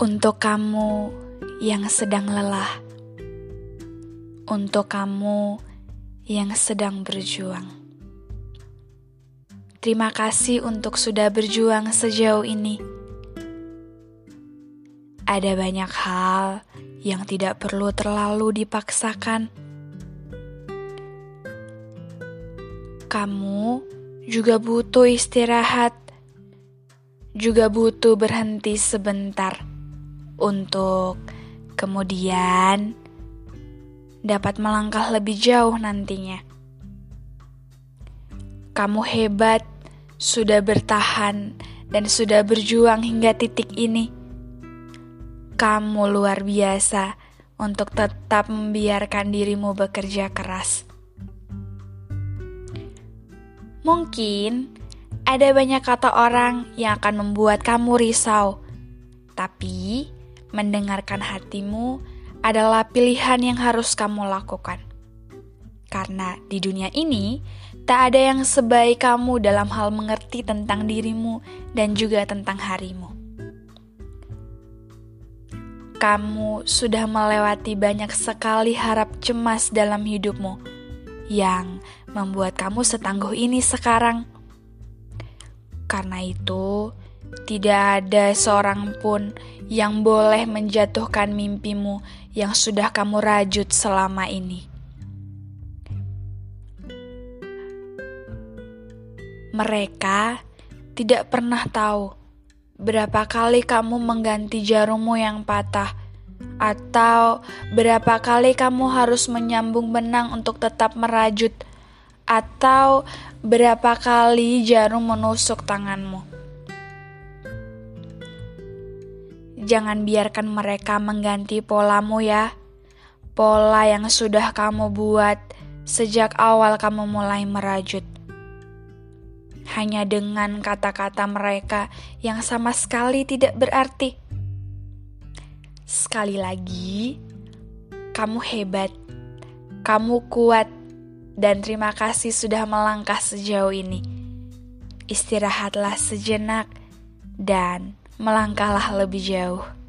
Untuk kamu yang sedang lelah, untuk kamu yang sedang berjuang, terima kasih untuk sudah berjuang sejauh ini. Ada banyak hal yang tidak perlu terlalu dipaksakan. Kamu juga butuh istirahat, juga butuh berhenti sebentar untuk kemudian dapat melangkah lebih jauh nantinya. Kamu hebat, sudah bertahan, dan sudah berjuang hingga titik ini. Kamu luar biasa untuk tetap membiarkan dirimu bekerja keras. Mungkin ada banyak kata orang yang akan membuat kamu risau, tapi mendengarkan hatimu adalah pilihan yang harus kamu lakukan. Karena di dunia ini, tak ada yang sebaik kamu dalam hal mengerti tentang dirimu dan juga tentang harimu. Kamu sudah melewati banyak sekali harap cemas dalam hidupmu yang membuat kamu setangguh ini sekarang. Karena itu, tidak ada seorang pun yang boleh menjatuhkan mimpimu yang sudah kamu rajut selama ini. Mereka tidak pernah tahu berapa kali kamu mengganti jarummu yang patah, atau berapa kali kamu harus menyambung benang untuk tetap merajut, atau berapa kali jarum menusuk tanganmu. Jangan biarkan mereka mengganti polamu ya. Pola yang sudah kamu buat sejak awal kamu mulai merajut. Hanya dengan kata-kata mereka yang sama sekali tidak berarti. Sekali lagi, kamu hebat, kamu kuat, dan terima kasih sudah melangkah sejauh ini. Istirahatlah sejenak dan melangkahlah lebih jauh.